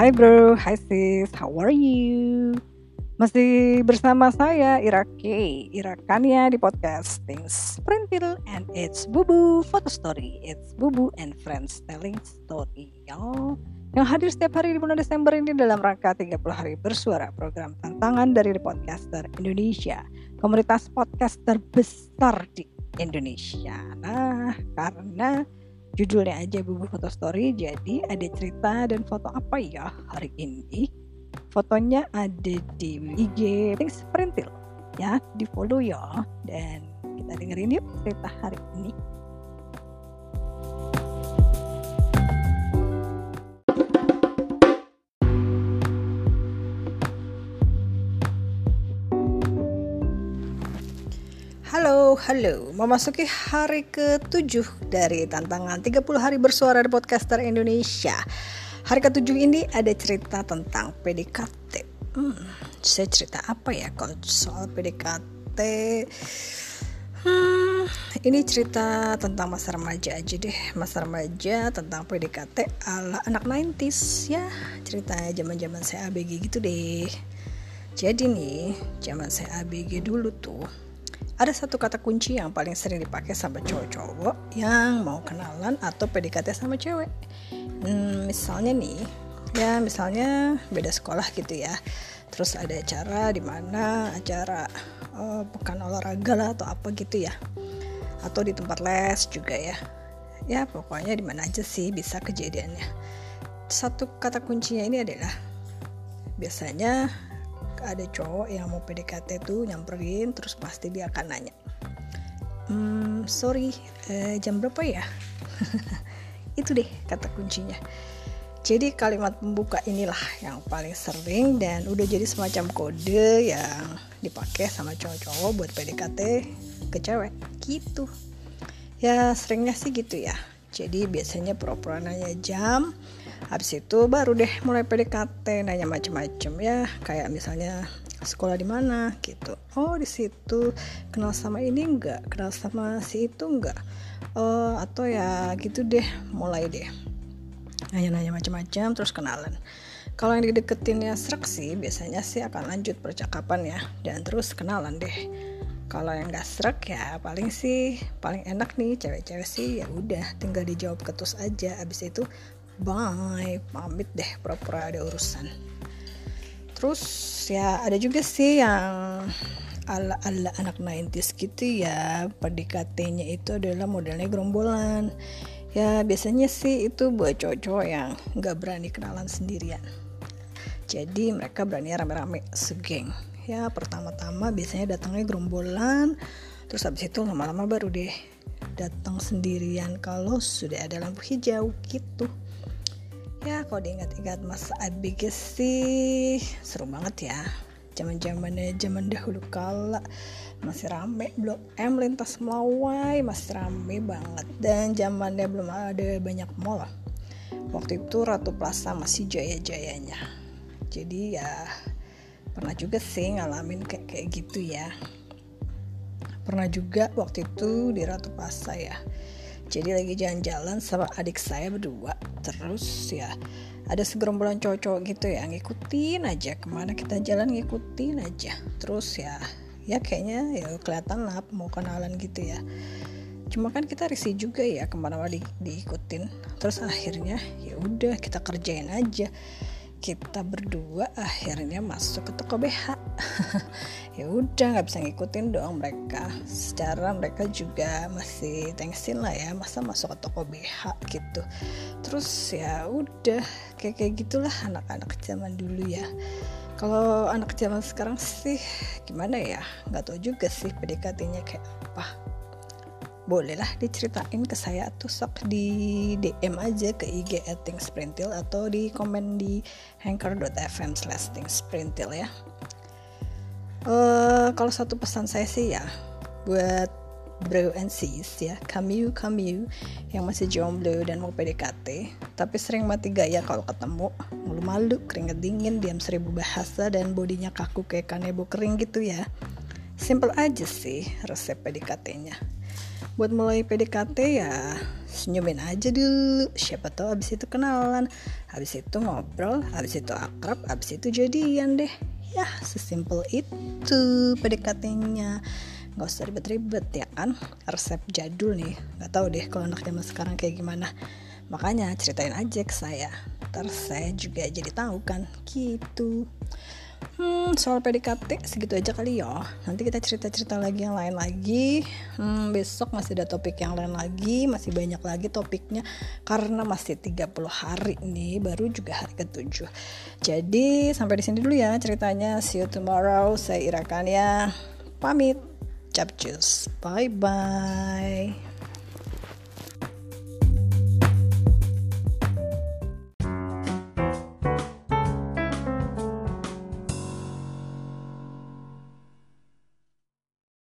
Hai bro, hai sis, how are you? Masih bersama saya Ira K, Ira Kania di podcast Things Printil and it's Bubu Photo Story, it's Bubu and Friends Telling Story. Yang hadir setiap hari di bulan Desember ini dalam rangka 30 hari bersuara program tantangan dari The Podcaster Indonesia, komunitas podcast terbesar di Indonesia. Nah, karena judulnya aja Bubu Foto Story, jadi ada cerita dan foto apa ya hari ini? fotonya ada di IG Things Perintil ya di follow ya dan kita dengerin yuk cerita hari ini Halo, halo. Memasuki hari ke-7 dari tantangan 30 hari bersuara di podcaster Indonesia. Hari ketujuh ini ada cerita tentang PDKT. Hmm, saya cerita apa ya kalau soal PDKT? Hmm, ini cerita tentang masa remaja aja deh. Masa remaja tentang PDKT ala anak 90s ya. Ceritanya zaman-zaman saya ABG gitu deh. Jadi nih, zaman saya ABG dulu tuh ada satu kata kunci yang paling sering dipakai sama cowok-cowok yang mau kenalan atau PDKT sama cewek. Hmm, misalnya nih ya misalnya beda sekolah gitu ya. Terus ada acara di mana acara uh, pekan olahraga lah atau apa gitu ya. Atau di tempat les juga ya. Ya pokoknya di mana aja sih bisa kejadiannya. Satu kata kuncinya ini adalah biasanya ada cowok yang mau PDKT tuh nyamperin terus pasti dia akan nanya hmm, sorry eh, jam berapa ya? Itu deh kata kuncinya. Jadi kalimat pembuka inilah yang paling sering dan udah jadi semacam kode yang dipakai sama cowok-cowok buat PDKT ke cewek gitu. Ya seringnya sih gitu ya. Jadi biasanya pura-pura jam habis itu baru deh mulai PDKT nanya macem-macem ya. Kayak misalnya sekolah di mana gitu. Oh di situ. Kenal sama ini enggak kenal sama si itu enggak uh, atau ya gitu deh mulai deh. Nanya-nanya macam-macam terus kenalan. Kalau yang dideketin ya serak sih biasanya sih akan lanjut percakapan ya. Dan terus kenalan deh. Kalau yang gak serak ya paling sih paling enak nih cewek-cewek sih ya udah tinggal dijawab ketus aja. Abis itu bye. Pamit deh pura-pura ada urusan. Terus ya ada juga sih yang ala-ala anak 90s gitu ya PDKT-nya itu adalah modelnya gerombolan. Ya biasanya sih itu buat cowok-cowok yang nggak berani kenalan sendirian. Jadi mereka berani rame-rame segeng. Ya pertama-tama biasanya datangnya gerombolan terus habis itu lama-lama baru deh datang sendirian kalau sudah ada lampu hijau gitu ya kalau diingat-ingat masa ABG sih seru banget ya. Zaman zamannya zaman dahulu kala masih rame blok M lintas Melawai masih rame banget. Dan zamannya belum ada banyak mall waktu itu Ratu Plaza masih jaya-jayanya. Jadi ya pernah juga sih ngalamin kayak kayak gitu ya. Pernah juga waktu itu di Ratu Plaza ya jadi lagi jalan-jalan sama adik saya berdua. Terus ya ada segerombolan cowok-cowok gitu ya ngikutin aja. Ke mana kita jalan ngikutin aja. Terus ya ya kayaknya ya kelihatan lah mau kenalan gitu ya. Cuma kan kita risih juga ya ke mana-mana di, diikutin. Terus akhirnya ya udah kita kerjain aja kita berdua akhirnya masuk ke toko BH ya udah nggak bisa ngikutin dong mereka. Secara mereka juga masih thanksin lah ya masa masuk ke toko BH gitu. Terus ya udah kayak kayak gitulah anak-anak zaman dulu ya. Kalau anak zaman sekarang sih gimana ya? Nggak tahu juga sih PDKT-nya kayak apa bolehlah diceritain ke saya tuh sok di DM aja ke IG @sprintil atau di komen di anchor.fm slash sprintil ya. Uh, kalau satu pesan saya sih ya buat bro and sis ya kamu kamu yang masih jomblo dan mau PDKT tapi sering mati gaya kalau ketemu malu-malu keringet dingin diam seribu bahasa dan bodinya kaku kayak kanebo kering gitu ya. Simple aja sih resep PDKT-nya buat mulai PDKT ya senyumin aja dulu. Siapa tahu abis itu kenalan. Habis itu ngobrol habis itu akrab habis itu jadian deh. Ya sesimpel itu PDKT-nya nggak usah ribet-ribet ya kan? Resep jadul nih. Nggak tahu deh kalau anak zaman sekarang kayak gimana. Makanya ceritain aja ke saya. Ntar saya juga jadi tahu kan. Gitu Hmm, soal PDKT segitu aja kali ya. Nanti kita cerita-cerita lagi yang lain lagi. Hmm, besok masih ada topik yang lain lagi, masih banyak lagi topiknya karena masih 30 hari nih, baru juga hari ke-7. Jadi, sampai di sini dulu ya ceritanya. See you tomorrow. Saya Irakan ya. Pamit. Capcus. Bye bye.